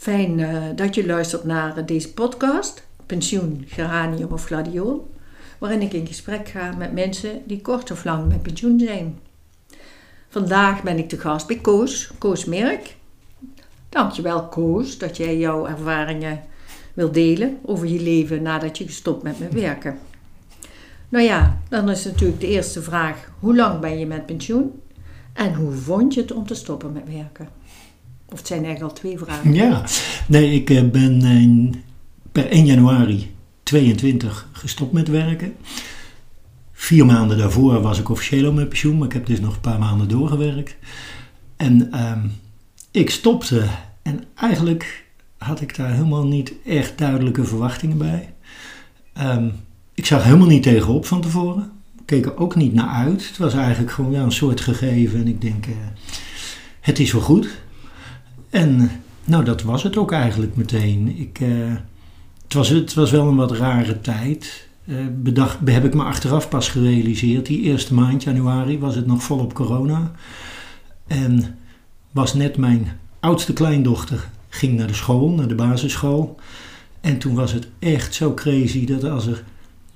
Fijn eh, dat je luistert naar eh, deze podcast, Pensioen, Geranium of Gladiool, waarin ik in gesprek ga met mensen die kort of lang met pensioen zijn. Vandaag ben ik te gast bij Koos, Koos Merk. Dankjewel Koos dat jij jouw ervaringen wil delen over je leven nadat je gestopt bent met werken. Nou ja, dan is natuurlijk de eerste vraag: hoe lang ben je met pensioen? En hoe vond je het om te stoppen met werken? Of het zijn eigenlijk al twee vragen. Ja, nee, ik eh, ben per 1 januari 22 gestopt met werken. Vier maanden daarvoor was ik officieel al met pensioen, maar ik heb dus nog een paar maanden doorgewerkt. En ehm, ik stopte en eigenlijk had ik daar helemaal niet echt duidelijke verwachtingen bij. Ehm, ik zag helemaal niet tegenop van tevoren. Ik keek er ook niet naar uit. Het was eigenlijk gewoon ja, een soort gegeven. En ik denk, uh, het is wel goed. En nou, dat was het ook eigenlijk meteen. Ik, uh, het, was, het was wel een wat rare tijd. Uh, bedacht, heb ik me achteraf pas gerealiseerd. Die eerste maand, januari, was het nog volop corona. En was net mijn oudste kleindochter ging naar de school, naar de basisschool. En toen was het echt zo crazy dat als er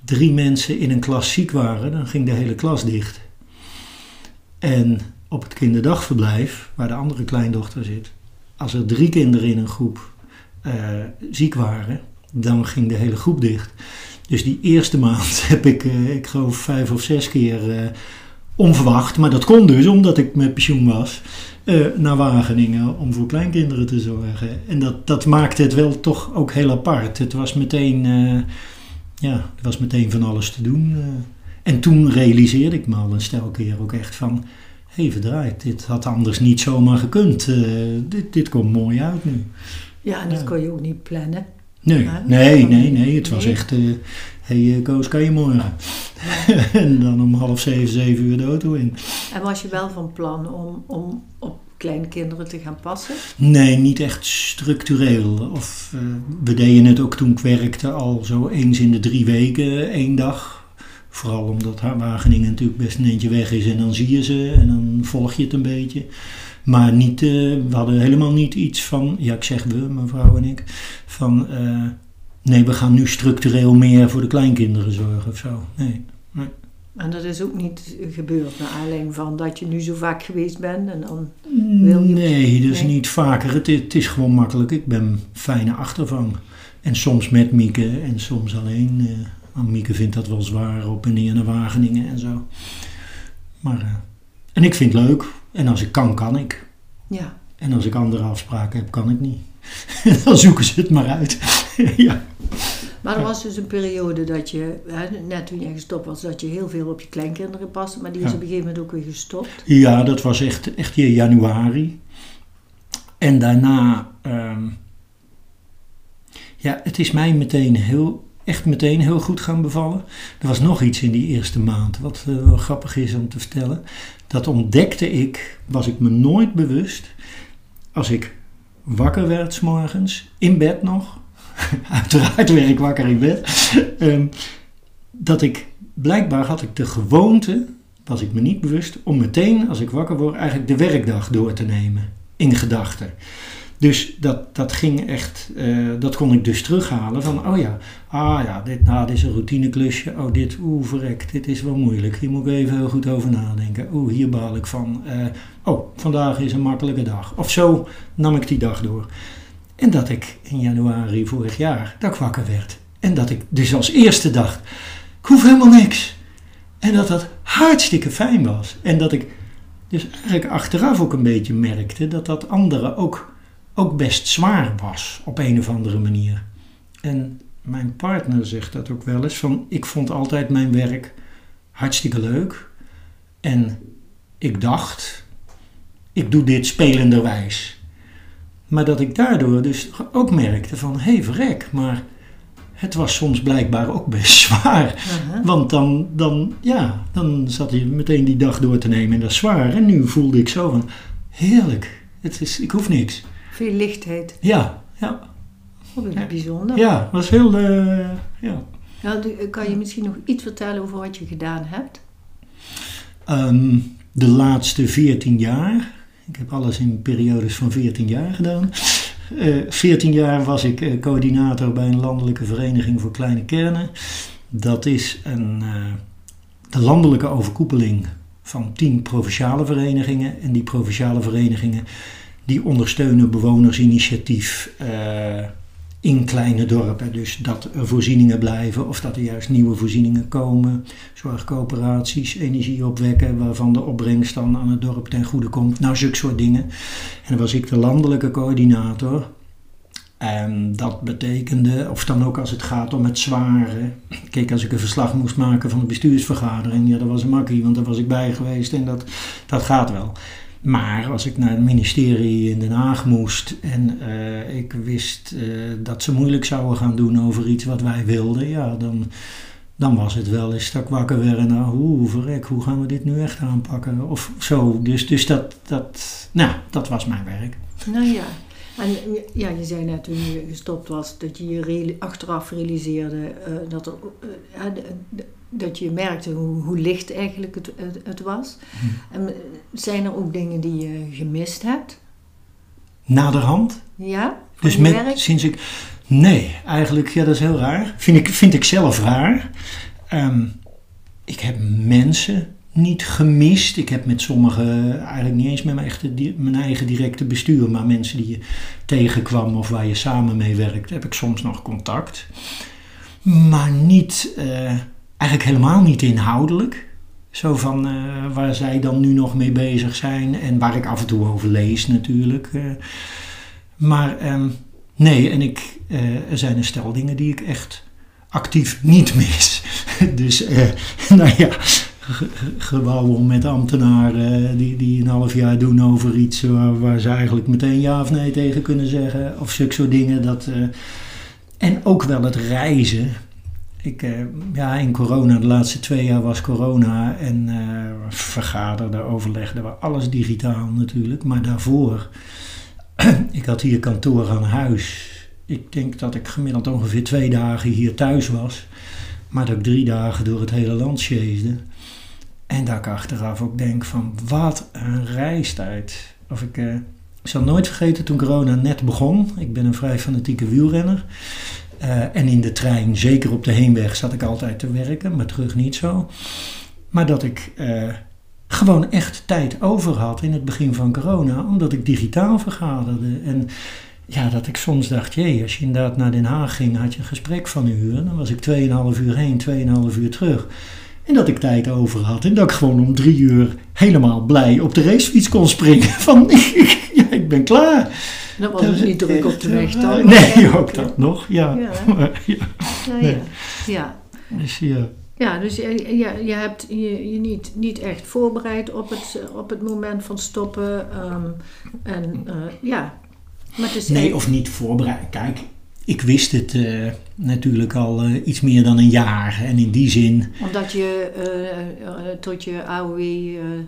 drie mensen in een klas ziek waren, dan ging de hele klas dicht. En op het kinderdagverblijf, waar de andere kleindochter zit, als er drie kinderen in een groep uh, ziek waren, dan ging de hele groep dicht. Dus die eerste maand heb ik, uh, ik geloof, vijf of zes keer uh, onverwacht, maar dat kon dus omdat ik met pensioen was, naar Wageningen om voor kleinkinderen te zorgen. En dat, dat maakte het wel toch ook heel apart. Het was meteen, ja, was meteen van alles te doen. en toen realiseerde ik me al een stel keer ook echt van hey, verdraaid, dit had anders niet zomaar gekund. Uh, dit, dit komt mooi uit nu. Ja, en dat ja. kon je ook niet plannen. Nee, ja, nee, nee, nee. Het was echt, uh, hey Koos, kan je morgen? Ja. en dan om half zeven, zeven uur de auto in. En was je wel van plan om, om op kleinkinderen te gaan passen? Nee, niet echt structureel. Of, uh, we deden het ook toen ik werkte al zo eens in de drie weken, één dag Vooral omdat Wageningen natuurlijk best een eentje weg is en dan zie je ze en dan volg je het een beetje. Maar niet, uh, we hadden helemaal niet iets van, ja ik zeg we, mijn vrouw en ik, van uh, nee we gaan nu structureel meer voor de kleinkinderen zorgen of zo. Nee. nee. En dat is ook niet gebeurd naar aanleiding van dat je nu zo vaak geweest bent en dan wil je... Nee, nee. niet vaker. Het, het, is gewoon makkelijk. Ik ben fijne achtervang. En soms met Mieke en soms alleen. Uh, maar Mieke vindt dat wel zwaar op en neer naar Wageningen en zo. Maar, uh, en ik vind het leuk. En als ik kan, kan ik. Ja. En als ik andere afspraken heb, kan ik niet. Dan zoeken ze het maar uit. ja. Maar er was dus een periode dat je, net toen je gestopt was, dat je heel veel op je kleinkinderen paste. Maar die is ja. op een gegeven moment ook weer gestopt. Ja, dat was echt, echt in januari. En daarna, um, ja, het is mij meteen heel echt meteen heel goed gaan bevallen. Er was nog iets in die eerste maand, wat uh, wel grappig is om te vertellen. Dat ontdekte ik, was ik me nooit bewust, als ik wakker werd s morgens, in bed nog, uiteraard werd ik wakker in bed, um, dat ik, blijkbaar had ik de gewoonte, was ik me niet bewust, om meteen als ik wakker word eigenlijk de werkdag door te nemen, in gedachten. Dus dat, dat ging echt, uh, dat kon ik dus terughalen van, oh ja, ah ja, dit, nou, dit is een routineklusje, oh dit, oeh verrekt, dit is wel moeilijk, hier moet ik even heel goed over nadenken, oeh hier baal ik van, uh, oh vandaag is een makkelijke dag. Of zo nam ik die dag door. En dat ik in januari vorig jaar, dat wakker werd. En dat ik dus als eerste dacht, ik hoef helemaal niks. En dat dat hartstikke fijn was. En dat ik dus eigenlijk achteraf ook een beetje merkte dat dat anderen ook ook best zwaar was op een of andere manier. En mijn partner zegt dat ook wel eens: van ik vond altijd mijn werk hartstikke leuk. En ik dacht, ik doe dit spelenderwijs. Maar dat ik daardoor dus ook merkte van, hé hey, verrek, maar het was soms blijkbaar ook best zwaar. Want dan, dan, ja, dan zat je meteen die dag door te nemen en dat is zwaar. En nu voelde ik zo van, heerlijk, het is, ik hoef niks. Veel lichtheid. Ja, ja. Oh, dat is ja. bijzonder. Ja, was heel, uh, ja. Nou, kan je misschien nog iets vertellen over wat je gedaan hebt? Um, de laatste 14 jaar. Ik heb alles in periodes van 14 jaar gedaan. 14 jaar was ik coördinator bij een landelijke vereniging voor kleine kernen. Dat is een, de landelijke overkoepeling van 10 provinciale verenigingen. En die provinciale verenigingen die ondersteunen bewonersinitiatief in kleine dorpen. Dus dat er voorzieningen blijven of dat er juist nieuwe voorzieningen komen. Zorgcoöperaties, energie opwekken waarvan de opbrengst dan aan het dorp ten goede komt. Nou, zulke soort dingen. En dan was ik de landelijke coördinator. En dat betekende, of dan ook als het gaat om het zware. Kijk, als ik een verslag moest maken van de bestuursvergadering, ja, dat was een makkie, want daar was ik bij geweest en dat, dat gaat wel. Maar als ik naar het ministerie in Den Haag moest en uh, ik wist uh, dat ze moeilijk zouden gaan doen over iets wat wij wilden, ja, dan, dan was het wel eens dat wakker werd en nou, hoe verrek, hoe gaan we dit nu echt aanpakken? Of zo. Dus, dus dat, dat, nou, dat was mijn werk. Nou ja. En ja, je zei net toen je gestopt was dat je je achteraf realiseerde uh, dat er, dat je merkte hoe, hoe licht eigenlijk het, het, was. Hm. En zijn er ook dingen die je gemist hebt? Naderhand? Ja, dus met, werk? sinds ik... Nee, eigenlijk, ja, dat is heel raar. Vind ik, vind ik zelf raar. Um, ik heb mensen niet gemist. Ik heb met sommigen, eigenlijk niet eens met mijn, echte, mijn eigen directe bestuur, maar mensen die je tegenkwam of waar je samen mee werkt, heb ik soms nog contact. Maar niet... Uh, eigenlijk helemaal niet inhoudelijk. Zo van uh, waar zij dan nu nog mee bezig zijn en waar ik af en toe over lees natuurlijk. Uh, maar um, nee, en ik, uh, er zijn een stel dingen die ik echt actief niet mis. dus nou ja, gewauwel met ambtenaren die, die een half jaar doen over iets waar, waar, ze eigenlijk meteen ja of nee tegen kunnen zeggen. Of zulke soort dingen. Dat, en ook wel het reizen. Ik, uh, ja, in corona, de laatste twee jaar was corona en uh, vergaderde, overlegden we alles digitaal natuurlijk. Maar daarvoor, ik had hier kantoor aan huis. Ik denk dat ik gemiddeld ongeveer twee dagen hier thuis was. Maar dat ik drie dagen door het hele land sjeesde. En dat ik achteraf ook denk van wat een reistijd. Of ik, ik zal nooit vergeten toen corona net begon. Ik ben een vrij fanatieke wielrenner. Uh, en in de trein, zeker op de heenweg, zat ik altijd te werken, maar terug niet zo. Maar dat ik uh, gewoon echt tijd over had in het begin van corona, omdat ik digitaal vergaderde. En ja, dat ik soms dacht, jee, als je inderdaad naar Den Haag ging, had je een gesprek van een uur. Dan was ik 2,5 uur heen, 2,5 uur terug. En dat ik tijd over had. En dat ik gewoon om drie uur helemaal blij op de racefiets kon springen. Van, ja, ik ben klaar. Dat was het niet druk op de weg toch? Nee, ook dat nog, ja. Ja, ja. ja, ja. Dus ja. Ja, dus je, je, je hebt je, je niet, niet echt voorbereid op het, op het moment van stoppen. Um, en uh, ja, maar het is Nee, of niet voorbereid. Kijk, ik wist het uh, natuurlijk al uh, iets meer dan een jaar. En in die zin. Omdat je uh, tot je AOW.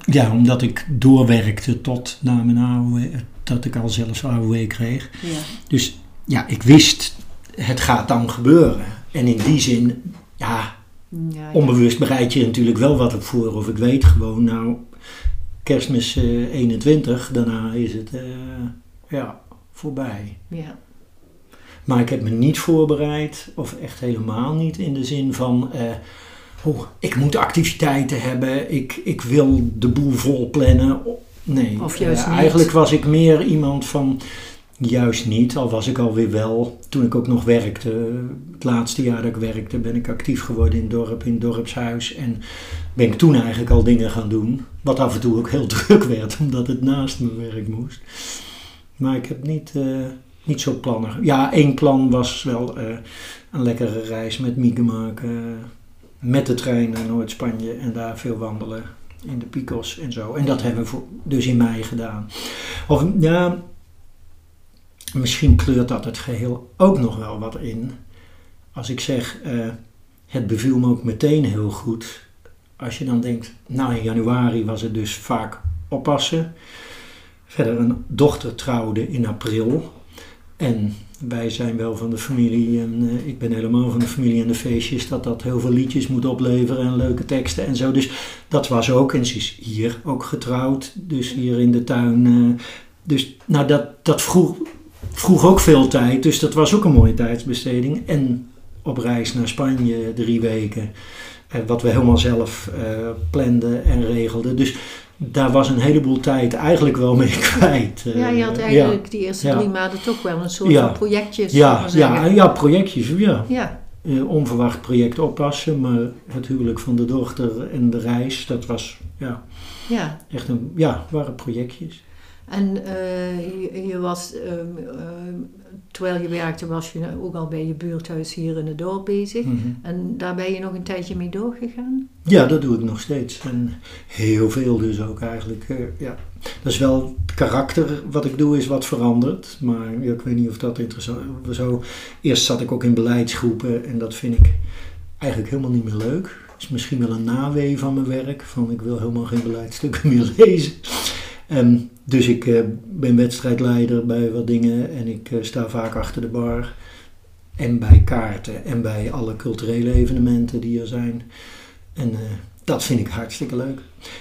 Ja, omdat ik doorwerkte tot na mijn AOW dat ik al zelfs AOW kreeg. Ja. Dus ja, ik wist, het gaat dan gebeuren. En in die zin, ja, ja, onbewust bereid je natuurlijk wel wat op voor. Of ik weet gewoon, nou, kerstmis uh, 21, daarna is het uh, ja, voorbij. Ja. Maar ik heb me niet voorbereid, of echt helemaal niet, in de zin van... Uh, oh, ik moet activiteiten hebben, ik, ik wil de boel vol plannen. Nee, of juist uh, eigenlijk was ik meer iemand van juist niet, al was ik alweer wel. Toen ik ook nog werkte, het laatste jaar dat ik werkte, ben ik actief geworden in het dorp, in het dorpshuis. En ben ik toen eigenlijk al dingen gaan doen, wat af en toe ook heel druk werd, omdat het naast mijn werk moest. Maar ik heb niet, uh, niet zo plannen. Ja, één plan was wel uh, een lekkere reis met Mieke maken. met de trein naar Noord-Spanje en daar veel wandelen in de Picos en zo. En dat hebben we dus in mei gedaan. Of ja, misschien kleurt dat het geheel ook nog wel wat in. Als ik zeg, uh, het beviel me ook meteen heel goed. Als je dan denkt, nou in januari was het dus vaak oppassen. Verder een dochter trouwde in april. En wij zijn wel van de familie en uh, ik ben helemaal van de familie en de feestjes dat dat heel veel liedjes moet opleveren en leuke teksten en zo. Dus dat was ook en ze is hier ook getrouwd, dus hier in de tuin. Uh, dus nou dat, dat vroeg, vroeg ook veel tijd, dus dat was ook een mooie tijdsbesteding. En op reis naar Spanje drie weken, eh, wat we helemaal zelf eh, planden en regelden. Dus daar was een heleboel tijd eigenlijk wel mee kwijt. eh, Ja, je had eigenlijk die eerste Ja. drie maanden toch wel een soort Ja. van projectjes. Ja, ja, ja, projectjes, ja. ja. Eh, onverwacht project oppassen, maar het huwelijk van de dochter en de reis, dat was ja, ja. echt een, ja, waren projectjes. En eh, je, je was, ehm, ehm, terwijl je werkte, was je ook al bij je buurthuis hier in het dorp bezig. Mhm. En daar ben je nog een tijdje mee doorgegaan? Ja, dat doe ik nog steeds. En heel veel dus ook eigenlijk. eh, ja. Dat is wel het karakter wat ik doe is wat veranderd. Maar ja, ik weet niet of dat interessant is. Zo, eerst zat ik ook in beleidsgroepen en dat vind ik eigenlijk helemaal niet meer leuk. is misschien wel een nawee van mijn werk. Van ik wil helemaal geen beleidstukken meer lezen. Ehm, dus ik eh, ben wedstrijdleider bij wat dingen en ik eh, sta vaak achter de bar. En bij kaarten en bij alle culturele evenementen die er zijn. En eh, dat vind ik hartstikke leuk.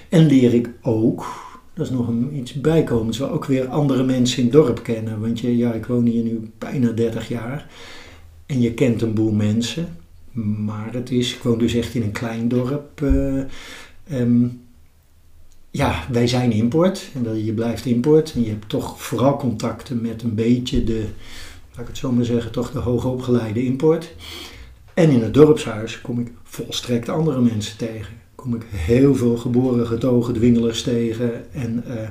En leer ik ook, dat is nog een, iets bijkomends, wel ook weer andere mensen in het dorp kennen. Want je, ja, ik woon hier nu bijna 30 jaar. En je kent een boel mensen. Maar het is, ik woon dus echt in een klein dorp. eh, ehm, ja, wij zijn import. En je blijft import. En je hebt toch vooral contacten met een beetje de, laat ik het zo maar zeggen, toch de hoogopgeleide import. En in het dorpshuis kom ik volstrekt andere mensen tegen. Kom ik heel veel geboren getogen dwingelers tegen. En eh,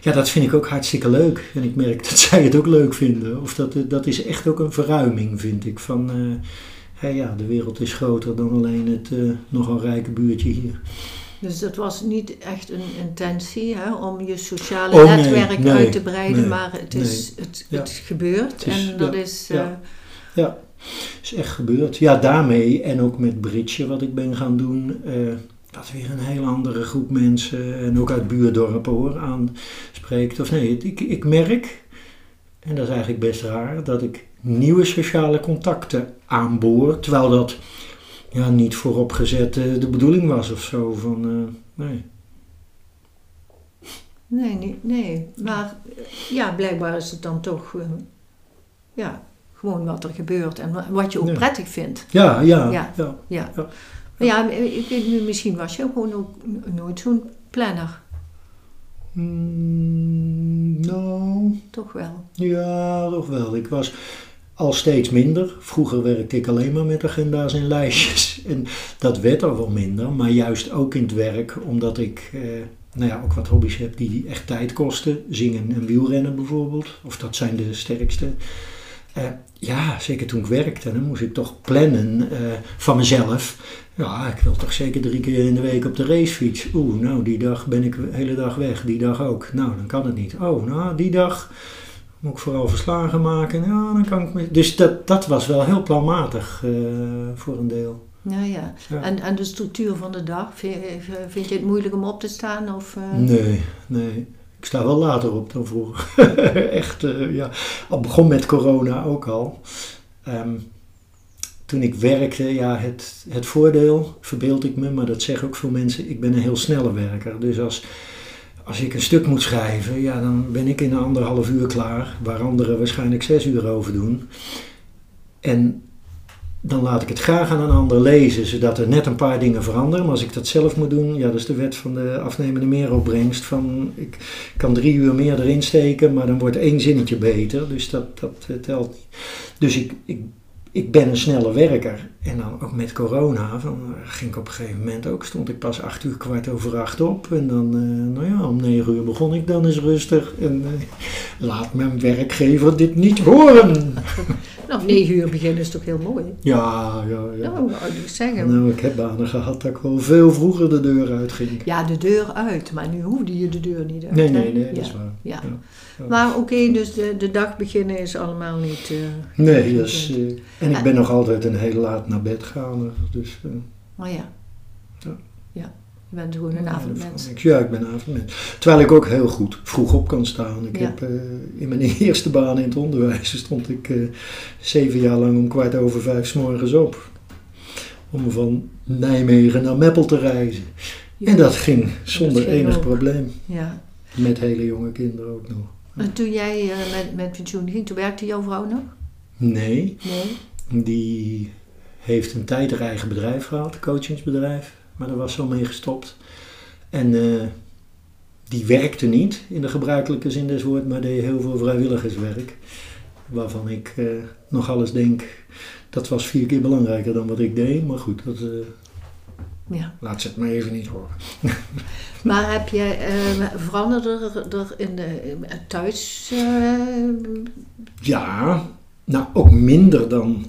ja, dat vind ik ook hartstikke leuk. En ik merk dat zij het ook leuk vinden. Of dat, eh, dat is echt ook een verruiming, vind ik. Van, eh, ja, de wereld is groter dan alleen het eh, nogal rijke buurtje hier. Dus dat was niet echt een intentie hè, om je sociale Oh, netwerk nee, uit te breiden, nee, maar het, is, het, Ja. het gebeurt. Het is- en dat ja, is. ja. eh, is echt gebeurd. Ja, daarmee en ook met Bridge wat ik ben gaan doen. eh, dat weer een hele andere groep mensen en ook uit buurdorpen hoor aanspreekt. Of nee, ik, ik merk, en dat is eigenlijk best raar, dat ik nieuwe sociale contacten aanboor. Terwijl dat ja, niet vooropgezet de bedoeling was of zo. Van, eh, nee. nee, niet, nee. Maar ja, blijkbaar is het dan toch. eh, ja, gewoon wat er gebeurt en wa- wat je ook prettig vindt. Ja, ja, Ja. ja. Ja. Ja, ik weet nu, misschien was je gewoon ook nooit zo'n planner. Mm, nou, Toch wel. Ja, toch wel. Ik was al steeds minder. Vroeger werkte ik alleen maar met agenda's en lijstjes. En dat werd al wel minder. Maar juist ook in het werk, omdat ik eh, nou ja, ook wat hobby's heb die echt tijd kosten. Zingen en wielrennen bijvoorbeeld. Of dat zijn de sterkste. Eh, ja, zeker toen ik werkte, dan moest ik toch plannen eh, van mezelf. Ja, ik wil toch zeker drie keer in de week op de racefiets. Oeh, nou, die dag ben ik de hele dag weg. Die dag ook. Nou, dan kan het niet. Oh, nou, die dag moet ik vooral verslagen maken. Ja, dan kan ik... Dus dat, dat was wel heel planmatig eh, voor een deel. Ja, ja. Ja. En, en de structuur van de dag, vind, vind je het moeilijk om op te staan? Of, eh? Nee, nee. Ik sta wel later op dan vroeger. Echt, eh, ja. Al begon met corona ook al. Ehm, toen ik werkte, ja, het, het voordeel, verbeeld ik me, maar dat zeggen ook veel mensen, ik ben een heel snelle werker. Dus als, als ik een stuk moet schrijven, ja, dan ben ik in een anderhalf uur klaar, waar anderen waarschijnlijk zes uur over doen. En dan laat ik het graag aan een ander lezen, zodat er net een paar dingen veranderen. Maar als ik dat zelf moet doen, ja, dat is de wet van de afnemende meeropbrengst. Van, ik kan drie uur meer erin steken, maar dan wordt één zinnetje beter. Dus dat, dat eh, telt niet. Dus ik, ik, ik ben een snelle werker. En dan ook met corona, van, eh, ging ik op een gegeven moment ook, stond ik pas acht uur kwart over acht op. En dan, eh, nou ja, om negen uur begon ik dan eens rustig. En eh, laat mijn werkgever dit niet horen. Nou, negen uur beginnen is toch heel mooi? Ja, ja, ja. Nou, ik zeggen. Nou, ik heb banen gehad dat ik wel veel vroeger de deur uitging. Ja, de deur uit, maar nu hoefde je de deur niet uit. Nee, hè? nee, nee, ja. dat is waar. Ja. Maar oké, dus de, de dag beginnen is allemaal niet... eh, Nee, goed. eh, en ik ben nog altijd een heel laat naar bed gaan. Dus, Maar ja. Ja. Je bent gewoon een avondmens. Ja, ik ben een avondmens. Terwijl ik ook heel goed vroeg op kan staan. Ik Ja. heb, eh, in mijn eerste baan in het onderwijs stond ik eh, zeven jaar lang om kwart over vijf 's morgens op. Om van Nijmegen naar Meppel te reizen. En dat ging zonder ging enig ook. probleem. Ja. Met hele jonge kinderen ook nog. En toen jij eh, met, met pensioen ging, toen werkte jouw vrouw nog? Nee, Nee. die heeft een tijd haar eigen bedrijf gehad, een coachingsbedrijf. Maar daar was al mee gestopt. En eh, die werkte niet in de gebruikelijke zin des woord, maar deed heel veel vrijwilligerswerk. Waarvan ik eh, nog alles denk, dat was vier keer belangrijker dan wat ik deed. Maar goed, dat, eh, Ja. laat ze het maar even niet horen. Maar heb jij eh veranderd er, er in de thuis? Ja, nou ook minder dan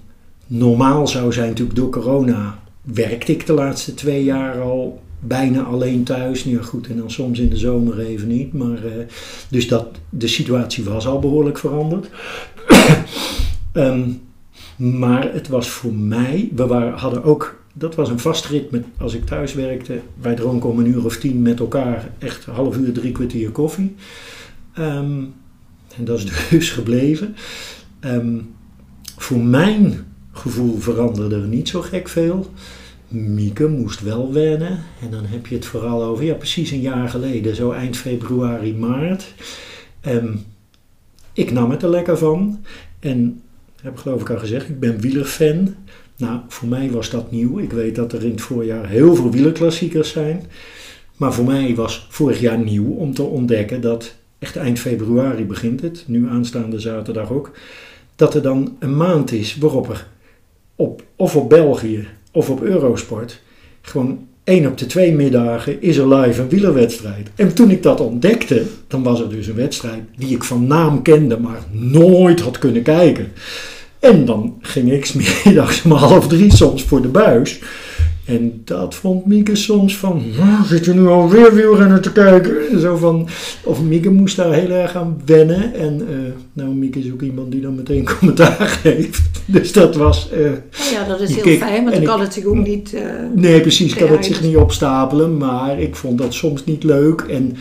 normaal zou zijn natuurlijk door corona. Werkte ik de laatste twee jaar al bijna alleen thuis. Ja goed, en dan soms in de zomer even niet. Maar, eh, dus dat, de situatie was al behoorlijk veranderd. Ehm, maar het was voor mij, we waren, hadden ook, dat was een vast ritme als ik thuis werkte. Wij dronken om een uur of tien met elkaar echt een half uur, drie kwartier koffie. Ehm, en dat is dus gebleven. Ehm, voor mijn gevoel veranderde er niet zo gek veel. Mieke moest wel wennen. En dan heb je het vooral over, ja, precies een jaar geleden, zo eind februari, maart. Ehm, ik nam het er lekker van. En heb geloof ik al gezegd, ik ben wielerfan. Nou, voor mij was dat nieuw. Ik weet dat er in het voorjaar heel veel wielerklassiekers zijn. Maar voor mij was vorig jaar nieuw om te ontdekken dat echt eind februari begint het, nu aanstaande zaterdag ook, dat er dan een maand is waarop er op, of op België of op Eurosport gewoon één op de twee middagen is er live een wielerwedstrijd. En toen ik dat ontdekte, dan was er dus een wedstrijd die ik van naam kende, maar nooit had kunnen kijken. En dan ging ik 's middags om half drie soms voor de buis. En dat vond Mieke soms van, "Nou, zit je nu alweer wielrennen te kijken? En Zo van, of Mieke moest daar heel erg aan wennen. En eh, nou, Mieke is ook iemand die dan meteen commentaar geeft. Dus dat was, eh, ja, dat is heel fijn, want dan ik- kan het zich ook niet... eh, nee precies, kan het zich niet opstapelen. Maar ik vond dat soms niet leuk. En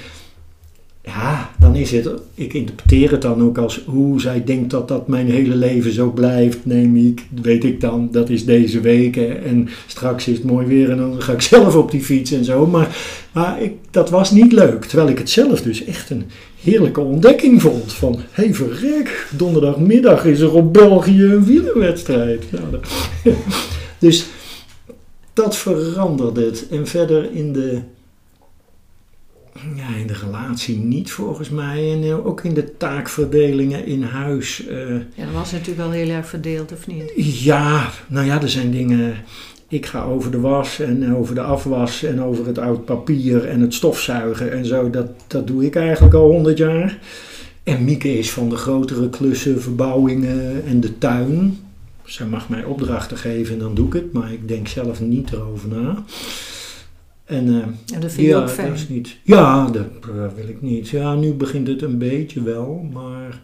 ja, dan is het, ik interpreteer het dan ook als hoe zij denkt dat dat mijn hele leven zo blijft. Nee, Miek, weet ik dan, dat is deze week. En straks is het mooi weer en dan ga ik zelf op die fiets en zo. Maar, maar ik, dat was niet leuk. Terwijl ik het zelf dus echt een heerlijke ontdekking vond. Van, hé hey, verrek, donderdagmiddag is er op België een wielerwedstrijd. Dat- dus dat veranderde het. En verder in de, ja, in de relatie niet volgens mij. En eh, ook in de taakverdelingen in huis. eh, ja, dat was natuurlijk wel heel erg verdeeld, of niet? ja, nou ja, er zijn dingen. Ik ga over de was en over de afwas en over het oud papier en het stofzuigen en zo. Dat, dat doe ik eigenlijk al honderd jaar. En Mieke is van de grotere klussen, verbouwingen en de tuin. Zij mag mij opdrachten geven en dan doe ik het, maar ik denk zelf niet erover na. En, En dat vind je ook fijn. dat is niet. Ja, dat eh, wil ik niet. Ja, nu begint het een beetje wel, maar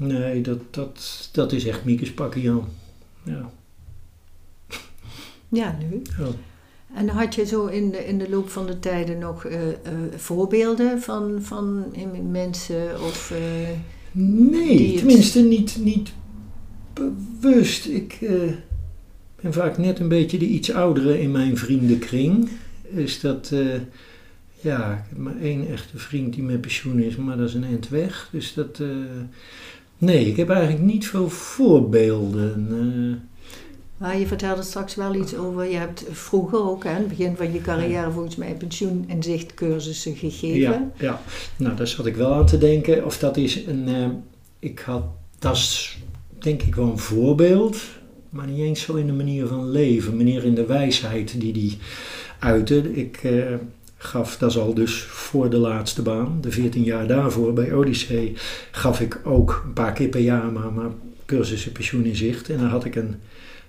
nee, dat, dat, dat is echt Miekes pakje aan. Ja. Ja, nu. Ja. En had je zo in de, in de loop van de tijden nog eh, voorbeelden van, van mensen of... Nee, het- tenminste niet, niet bewust. Ik ben vaak net een beetje de iets oudere in mijn vriendenkring. Is dat, eh, ja, ik heb maar één echte vriend die met pensioen is, maar dat is een eind weg. Dus dat, eh, nee, ik heb eigenlijk niet veel voorbeelden. eh. Maar je vertelde straks wel iets over, je hebt vroeger ook hè, aan het begin van je carrière volgens mij pensioen- en zichtcursussen gegeven. Ja, ja, nou daar zat ik wel aan te denken. Of dat is een, ik had, dat is denk ik wel een voorbeeld, maar niet eens zo in de manier van leven, meer in de wijsheid die die uitte. Ik eh, gaf, dat is al dus voor de laatste baan, de 14 jaar daarvoor bij Odyssee, gaf ik ook een paar keer per jaar maar, maar cursussen pensioen in zicht. En dan had ik een,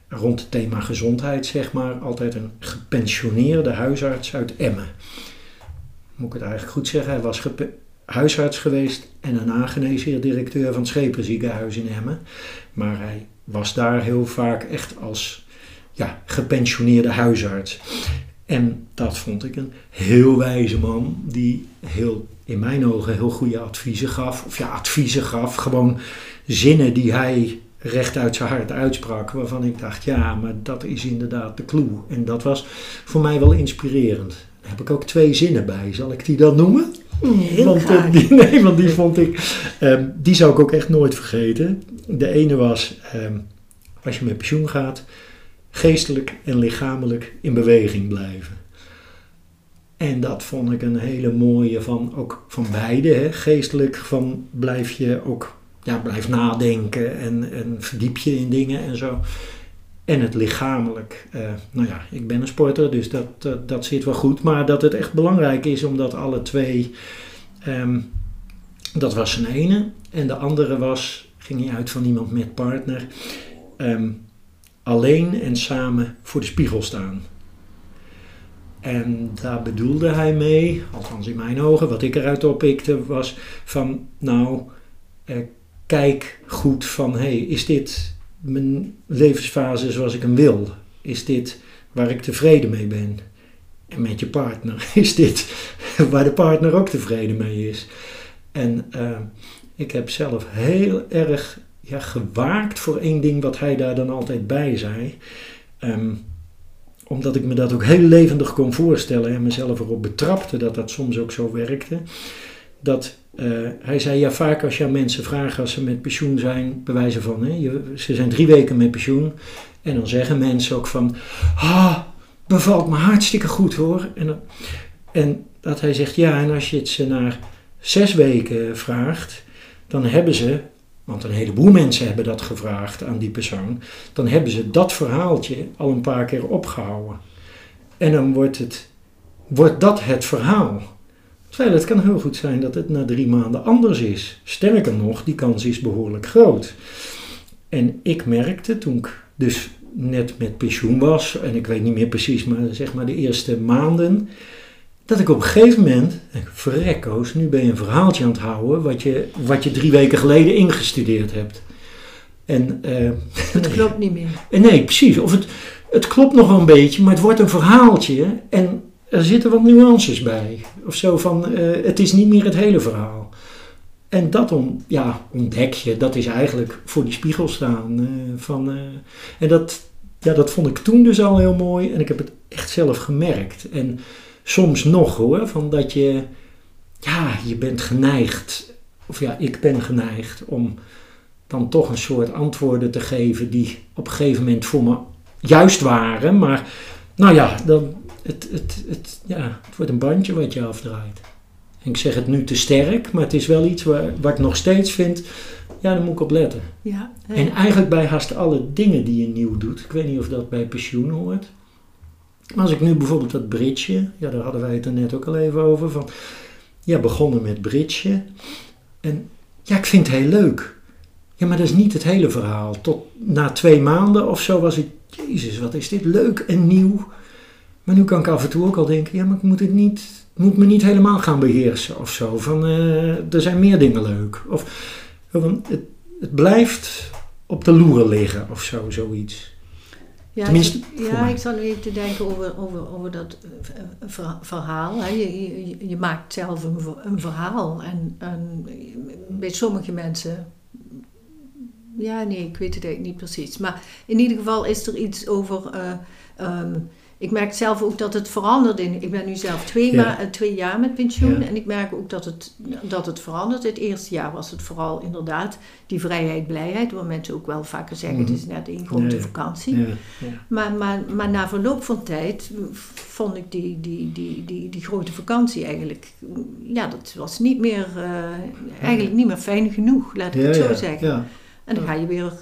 rond het thema gezondheid zeg maar, altijd een gepensioneerde huisarts uit Emmen moet ik het eigenlijk goed zeggen, hij was huisarts geweest en daarna geneesheer-directeur van het Schepenziekenhuis in Emmen. Maar hij was daar heel vaak echt als ja, gepensioneerde huisarts. En dat vond ik een heel wijze man die heel, in mijn ogen heel goede adviezen gaf. Of ja, adviezen gaf, gewoon zinnen die hij recht uit zijn hart uitsprak. Waarvan ik dacht, ja, maar dat is inderdaad de clue. En dat was voor mij wel inspirerend. Daar heb ik ook twee zinnen bij. Zal ik die dan noemen? Heel want, eh, graag. die, nee, want die vond ik, ehm, die zou ik ook echt nooit vergeten. De ene was, ehm, als je met pensioen gaat, geestelijk en lichamelijk in beweging blijven. En dat vond ik een hele mooie van, ook van beide. Hè. Geestelijk van blijf je ook, ja, blijf nadenken en, en verdiep je in dingen en zo. En het lichamelijk, eh, nou ja, ik ben een sporter, dus dat, dat, zit wel goed. Maar dat het echt belangrijk is omdat alle twee, ehm, dat was zijn ene. En de andere was, ging hij uit van iemand met partner, ehm, alleen en samen voor de spiegel staan. En daar bedoelde hij mee, althans in mijn ogen, wat ik eruit oppikte, was van, nou, eh, kijk goed van, hé, hey, is dit mijn levensfase zoals ik hem wil? Is dit waar ik tevreden mee ben? En met je partner, is dit waar de partner ook tevreden mee is? En uh, ik heb zelf heel erg ja, gewaakt voor één ding wat hij daar dan altijd bij zei. Um, omdat ik me dat ook heel levendig kon voorstellen en mezelf erop betrapte dat dat soms ook zo werkte. Dat uh, hij zei, ja vaak als je aan mensen vraagt als ze met pensioen zijn, bewijzen van, hè, je, ze zijn drie weken met pensioen. En dan zeggen mensen ook van, ah, bevalt me hartstikke goed hoor. En, en dat hij zegt, ja en als je het ze naar zes weken vraagt, dan hebben ze, want een heleboel mensen hebben dat gevraagd aan die persoon, dan hebben ze dat verhaaltje al een paar keer opgehouden. En dan wordt, het, wordt dat het verhaal. Het kan heel goed zijn dat het na drie maanden anders is. Sterker nog, die kans is behoorlijk groot. En ik merkte toen ik dus net met pensioen was, en ik weet niet meer precies, maar zeg maar de eerste maanden, dat ik op een gegeven moment, verrekkoos, nu ben je een verhaaltje aan het houden wat je, wat je drie weken geleden ingestudeerd hebt. En, uh, het klopt niet meer. Nee, precies. Of het, het klopt nog wel een beetje, maar het wordt een verhaaltje en er zitten wat nuances bij. Of zo van, uh, het is niet meer het hele verhaal. En dat om, ja, ontdek je, dat is eigenlijk voor die spiegel staan. Uh, van, en dat, ja, dat vond ik toen dus al heel mooi en ik heb het echt zelf gemerkt. En soms nog hoor, van dat je, ja, je bent geneigd, of ja, ik ben geneigd om dan toch een soort antwoorden te geven die op een gegeven moment voor me juist waren. Maar nou ja, dan, het, het, het, ja, het wordt een bandje wat je afdraait. En ik zeg het nu te sterk, maar het is wel iets waar, waar ik nog steeds vind, ja, daar moet ik op letten. Ja, ja. En eigenlijk bij haast alle dingen die je nieuw doet, ik weet niet of dat bij pensioen hoort. Maar als ik nu bijvoorbeeld dat bridge, ja, daar hadden wij het er net ook al even over, van, ja, begonnen met bridge. En ja, ik vind het heel leuk. Ja, maar dat is niet het hele verhaal. Tot na twee maanden of zo was ik, jezus, wat is dit leuk en nieuw. Maar nu kan ik af en toe ook al denken, ja, maar ik moet het niet, moet me niet helemaal gaan beheersen of zo. Van, uh, er zijn meer dingen leuk. Of, het, het blijft op de loer liggen of zo, zoiets. Ja, Tenminste, ja ik zat even te denken over, over, over dat verhaal. Hè. Je, je, je, maakt zelf een, een verhaal. En, en, bij sommige mensen. Ja, nee, ik weet het eigenlijk niet precies. Maar in ieder geval is er iets over. Uh, um, ik merk zelf ook dat het verandert. In, ik ben nu zelf twee, ja. ma- twee jaar met pensioen. Ja. En ik merk ook dat het, dat het verandert. Het eerste jaar was het vooral inderdaad die vrijheid, blijheid. Waar mensen ook wel vaker zeggen, het is net een grote ja, vakantie. Maar, maar, maar na verloop van tijd vond ik die, die, die, die, die grote vakantie eigenlijk... Ja, dat was niet meer... Uh, eigenlijk niet meer fijn genoeg, laat ik het zo zeggen. En dan ga je weer...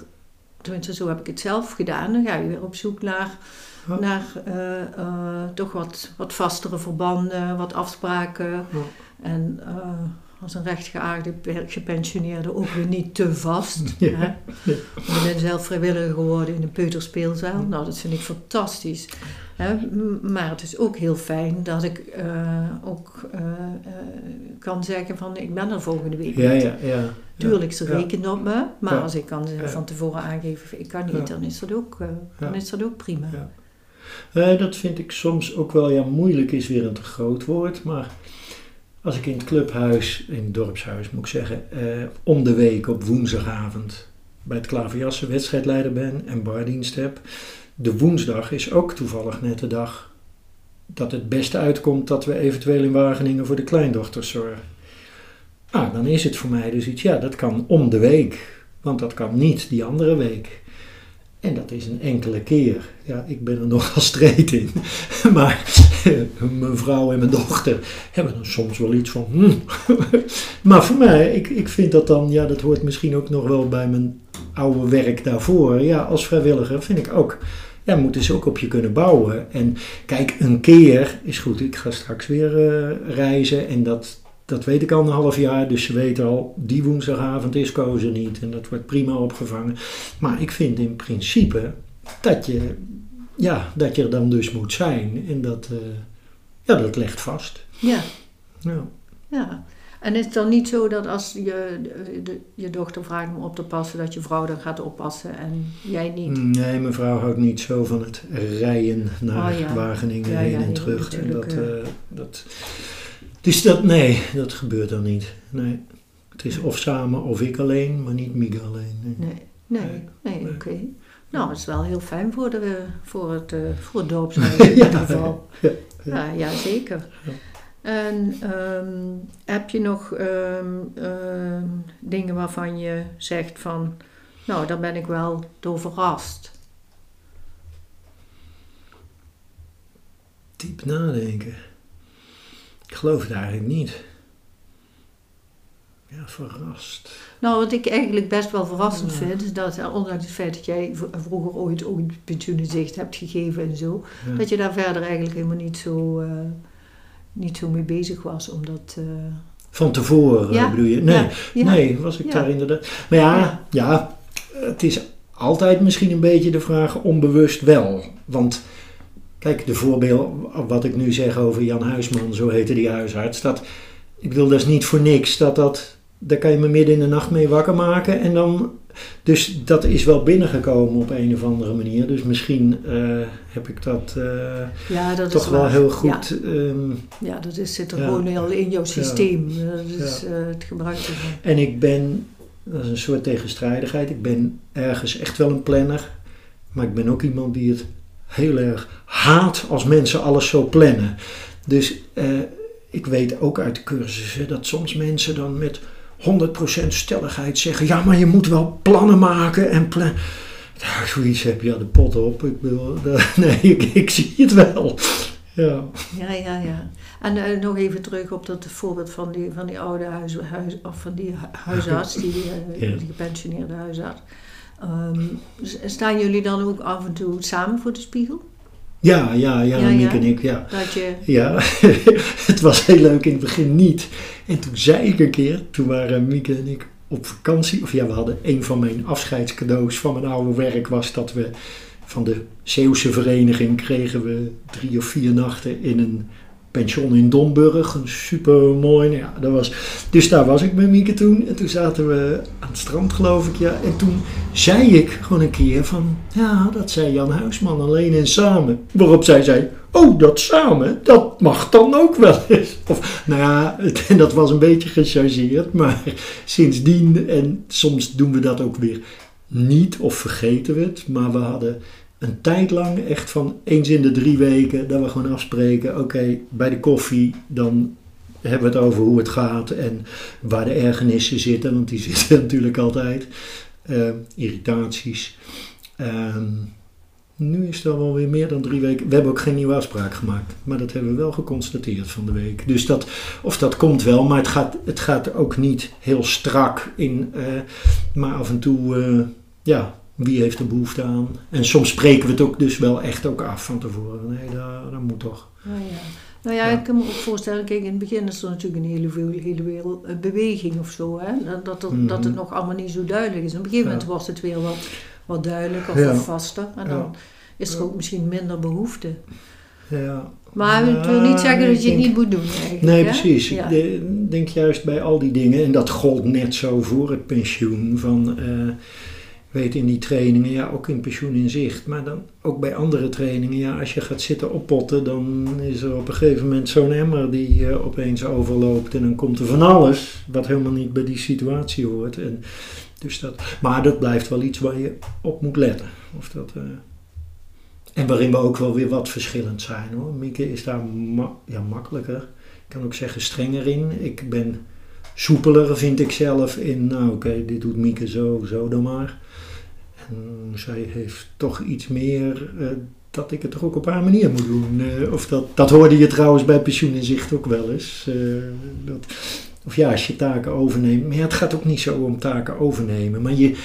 Tenminste, zo heb ik het zelf gedaan. Dan ga je weer op zoek naar ja. naar uh, uh, toch wat, wat vastere verbanden, wat afspraken. Ja. En uh, als een rechtgeaarde gepensioneerde ook weer niet te vast. Ja. Hè? Ik ben zelf vrijwilliger geworden in een peuterspeelzaal. Nou, dat vind ik fantastisch. Hè? Maar het is ook heel fijn dat ik ook kan zeggen van ik ben er volgende week ja, niet. Ja, ja, Tuurlijk, ze rekenen op me. Maar als ik kan van tevoren aangeven ik kan niet, dan is dat ook, dan is dat ook prima. Uh, dat vind ik soms ook wel, ja, moeilijk is weer een te groot woord, maar als ik in het clubhuis, in het dorpshuis moet ik zeggen, uh, om de week op woensdagavond bij het klaverjassen wedstrijdleider ben en bardienst heb, de woensdag is ook toevallig net de dag dat het beste uitkomt dat we eventueel in Wageningen voor de kleindochters zorgen. Ah, dan is het voor mij dus iets, ja, dat kan om de week. Want dat kan niet die andere week. En dat is een enkele keer. Ja, ik ben er nogal streed in. Maar mijn vrouw en mijn dochter hebben dan soms wel iets van. Hmm. Maar voor mij, ik, ik vind dat dan, ja, dat hoort misschien ook nog wel bij mijn oude werk daarvoor. Ja, als vrijwilliger vind ik ook. Ja, moeten ze ook op je kunnen bouwen. En kijk, een keer is goed. Ik ga straks weer uh, reizen en dat, dat weet ik al een half jaar. Dus ze weten al, die woensdagavond is kozen niet. En dat wordt prima opgevangen. Maar ik vind in principe dat je, ja, dat je er dan dus moet zijn. En dat, uh, ja, dat legt vast. Ja. Ja. Ja. En is het dan niet zo dat als je, de, je dochter vraagt om op te passen, dat je vrouw dan gaat oppassen en jij niet? Nee, mijn vrouw houdt niet zo van het rijden naar Oh ja. Wageningen Ja, heen en terug. En dat, eh, dat, dus dat, nee, dat gebeurt dan niet. Nee. Het is of samen of ik alleen, maar niet Mieke alleen. Nee. Nee, nee, nee, Nee. oké. Nou, het is wel heel fijn voor, de, voor, het, eh, voor het in ieder geval. Ja, Ja, ja, zeker. En ehm, heb je nog ehm, ehm, dingen waarvan je zegt van, nou, daar ben ik wel door verrast? Diep nadenken. Ik geloof het eigenlijk niet. Ja, verrast. Nou, wat ik eigenlijk best wel verrassend Ja. vind, is dat eh, ondanks het feit dat jij vroeger ooit ook pensioenenzicht hebt gegeven en zo, Ja. dat je daar verder eigenlijk helemaal niet zo, eh, niet zo mee bezig was, omdat... eh, Van tevoren Ja, bedoel je? Nee, nee, was ik daar inderdaad. Maar ja, Ja. ja, het is altijd misschien een beetje de vraag onbewust wel. Want kijk, de voorbeeld wat ik nu zeg over Jan Huisman, zo heette die huisarts, dat, ik bedoel, dat is niet voor niks dat dat, daar kan je me midden in de nacht mee wakker maken en dan, dus dat is wel binnengekomen op een of andere manier. Dus misschien eh, heb ik dat eh, ja, dat toch wel waar. heel Ja. goed. ehm, Ja, dat is, zit er Ja. gewoon heel in jouw systeem. Dat is Ja. eh, het gebruik ervan. En ik ben, dat is een soort tegenstrijdigheid, ik ben ergens echt wel een planner. Maar ik ben ook iemand die het heel erg haat als mensen alles zo plannen. Dus eh, ik weet ook uit de cursussen dat soms mensen dan met 100% stelligheid zeggen: Ja, maar je moet wel plannen maken en plan. Ja, zoiets heb je de pot op. Ik bedoel, nee, ik, ik zie het wel. Ja. Ja, ja, ja. En eh, nog even terug op dat voorbeeld van die, van die oude huis, huis, of van die hu- huisarts, die, eh, Ja. die gepensioneerde huisarts. Ehm, staan jullie dan ook af en toe samen voor de spiegel? Ja, ja, ja, ja. en ik, ja. Dat je, Ja, het was heel leuk in het begin niet. En toen zei ik een keer, toen waren Mieke en ik op vakantie. Of ja, we hadden een van mijn afscheidscadeaus van mijn oude werk was dat we van de Zeeuwse vereniging kregen we drie of vier nachten in een pension in Domburg. Een super mooi. Ja, dat was, dus daar was ik met Mieke toen. En toen zaten we aan het strand, geloof ik. Ja. En toen zei ik gewoon een keer van, ja, dat zei Jan Huisman alleen en samen. Waarop zij zei, oh, dat samen, dat mag dan ook wel eens. Of, nou ja, het- dat was een beetje gechargeerd, maar sindsdien, en soms doen we dat ook weer niet of vergeten we het, maar we hadden een tijd lang echt van eens in de drie weken dat we gewoon afspreken, oké, bij de koffie, dan hebben we het over hoe het gaat en waar de ergernissen zitten, want die zitten natuurlijk altijd. Eh, irritaties. Ehm, nu is het al wel weer meer dan drie weken. We hebben ook geen nieuwe afspraak gemaakt, maar dat hebben we wel geconstateerd van de week. Dus dat, of dat komt wel, maar het gaat, het gaat ook niet heel strak in. eh, maar af en toe, eh, ja, wie heeft er behoefte aan? En soms spreken we het ook dus wel echt ook af van tevoren. Nee, dat, dat moet toch. nou ja. Nou ja, Ja. ik kan me ook voorstellen, kijk, in het begin is er natuurlijk een hele, veel- hele wereld, eh, beweging of zo, hè? Dat, dat, het- Mhm. dat het nog allemaal niet zo duidelijk is. Op een gegeven moment Ja. wordt het weer wat, wat duidelijker of Ja. vaster. En dan is er ook misschien minder behoefte. Ja. Maar het wil niet zeggen dat je het niet moet doen eigenlijk. Nee, hè? precies. Ik de- denk juist bij al die dingen, en dat gold net zo voor het pensioen, van, eh, weet in die trainingen, ja, ook in pensioen in zicht, maar dan ook bij andere trainingen, ja, als je gaat zitten oppotten, dan is er op een gegeven moment zo'n emmer die eh, opeens overloopt en dan komt er van alles wat helemaal niet bij die situatie hoort. En dus dat, maar dat blijft wel iets waar je op moet letten. Of dat, eh, En waarin we ook wel weer wat verschillend zijn hoor. Mieke is daar ja, makkelijker. Ik kan ook zeggen strenger in. Ik ben soepeler vind ik zelf in, nou oké, dit doet Mieke zo, zo dan maar. En zij heeft toch iets meer uh, dat ik het toch ook op haar manier moet doen. Uh, of dat, dat hoorde je trouwens bij Pensioen in Zicht ook wel eens. Uh, dat, of ja, als je taken overneemt. Maar ja, het gaat ook niet zo om taken overnemen. Maar je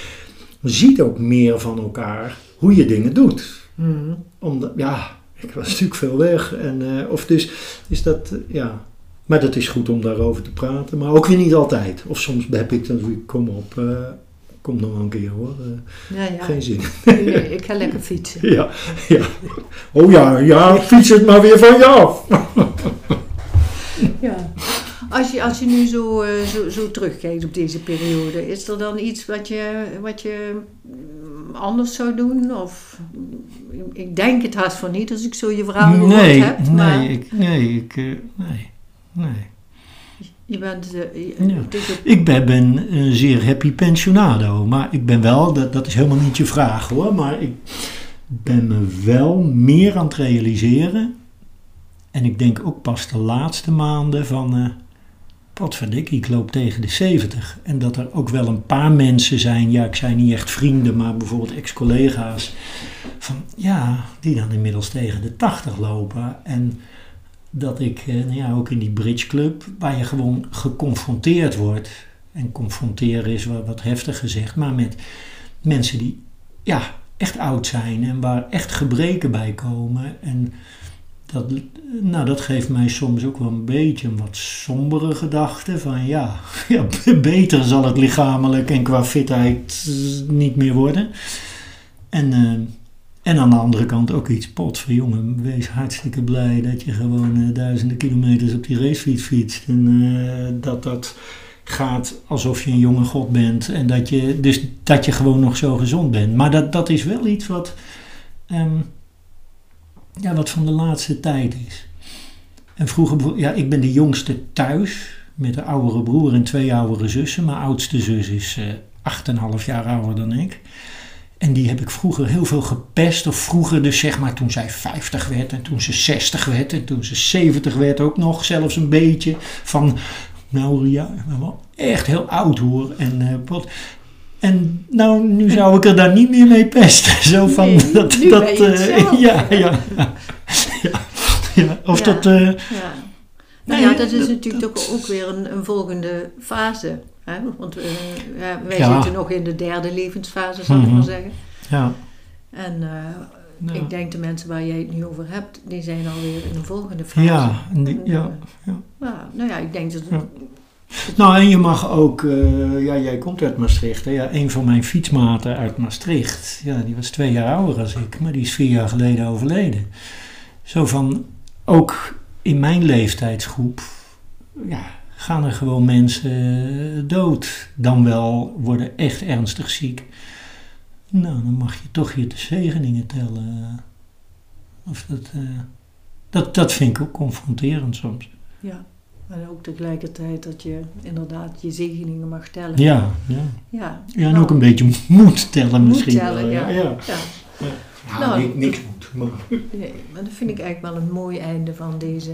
ziet ook meer van elkaar hoe je dingen doet. Mm. Omdat, ja, ik was natuurlijk veel weg. En, of dus is dat, ja. Maar dat is goed om daarover te praten. Maar ook weer niet altijd. Of soms heb ik dan, kom op, uh, kom nog een keer hoor. Uh, ja, ja. Geen zin. Nee, ik ga lekker fietsen. ja, ja. Oh ja, ja, fiets het maar weer van je af. ja. Als je, als je nu zo, uh, zo, zo terugkijkt op deze periode, is er dan iets wat je, wat je anders zou doen? Of, ik denk het haast van niet als ik zo je verhaal gehoord nee, heb. Nee, maar ik, nee, ik, uh, nee, nee. Je bent, Ja. Ik ben, ben een zeer happy pensionado, maar ik ben wel, dat, dat is helemaal niet je vraag hoor, maar ik ben me wel meer aan het realiseren. En ik denk ook pas de laatste maanden van, uh, potverdikkie, ik loop tegen de 70. En dat er ook wel een paar mensen zijn, ja ik zijn niet echt vrienden, maar bijvoorbeeld ex-collega's, van ja, die dan inmiddels tegen de 80 lopen. En dat ik, nou ja, ook in die bridge club, waar je gewoon geconfronteerd wordt. En confronteren is wat, heftig gezegd, maar met mensen die ja, echt oud zijn en waar echt gebreken bij komen. En dat, nou, dat geeft mij soms ook wel een beetje een wat sombere gedachte. Van ja, beter zal het lichamelijk en qua fitheid niet meer worden. En... Uh, en aan de andere kant ook iets pot van jongen, wees hartstikke blij dat je gewoon uh, duizenden kilometers op die racefiets fietst. En uh, dat dat gaat alsof je een jonge god bent. En dat je, dus dat je gewoon nog zo gezond bent. Maar dat, dat is wel iets wat, um, ja, wat van de laatste tijd is. En vroeger, ja, ik ben de jongste thuis met een oudere broer en twee oudere zussen. Mijn oudste zus is uh, 8,5 jaar ouder dan ik. En die heb ik vroeger heel veel gepest. Of vroeger dus zeg maar toen zij 50 werd. En toen ze 60 werd. En toen ze 70 werd ook nog zelfs een beetje. Van nou ja, wel echt heel oud hoor. En uh, wat... En nou, nu zou ik er daar niet meer mee pesten. Zo van Nee, dat. dat eh, ja, ja, ja, ja, ja. Of Ja. dat. eh, Ja. Nou Nee, ja, dat is natuurlijk dat- ook, ook weer een, een volgende fase. Hè? Want eh, ja, wij Ja. zitten nog in de derde levensfase, zal ik Mhm. maar zeggen. ja, En eh, Ja. ik denk de mensen waar jij het nu over hebt, die zijn alweer in een volgende fase. ja, die- eh, ja. ja, nou ja, ik denk dat. Nou, en je mag ook, ja, jij komt uit Maastricht. Hè? Ja, een van mijn fietsmaten uit Maastricht, ja, die was twee jaar ouder als ik, maar die is vier jaar geleden overleden. Zo van, ook in mijn leeftijdsgroep, ja, gaan er gewoon mensen dood. Dan wel worden echt ernstig ziek. Nou, dan mag je toch je de zegeningen tellen. Of dat, eh, dat, dat vind ik ook confronterend soms. Ja, en ook tegelijkertijd dat je inderdaad je zegeningen mag tellen. Ja, ja. Ja, Ja, en nou, ook een beetje moet tellen moet misschien tellen, wel. ja. ja. ja. ja. Ja, Nou, ni- niks moet. Maar. Nee, maar dat vind ik eigenlijk wel een mooi einde van, deze,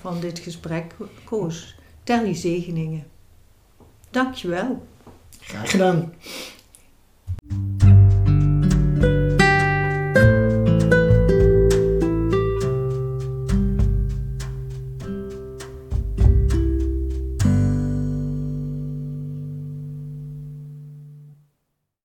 van dit gesprek. Koos, Tel je zegeningen. Dankjewel. Graag gedaan.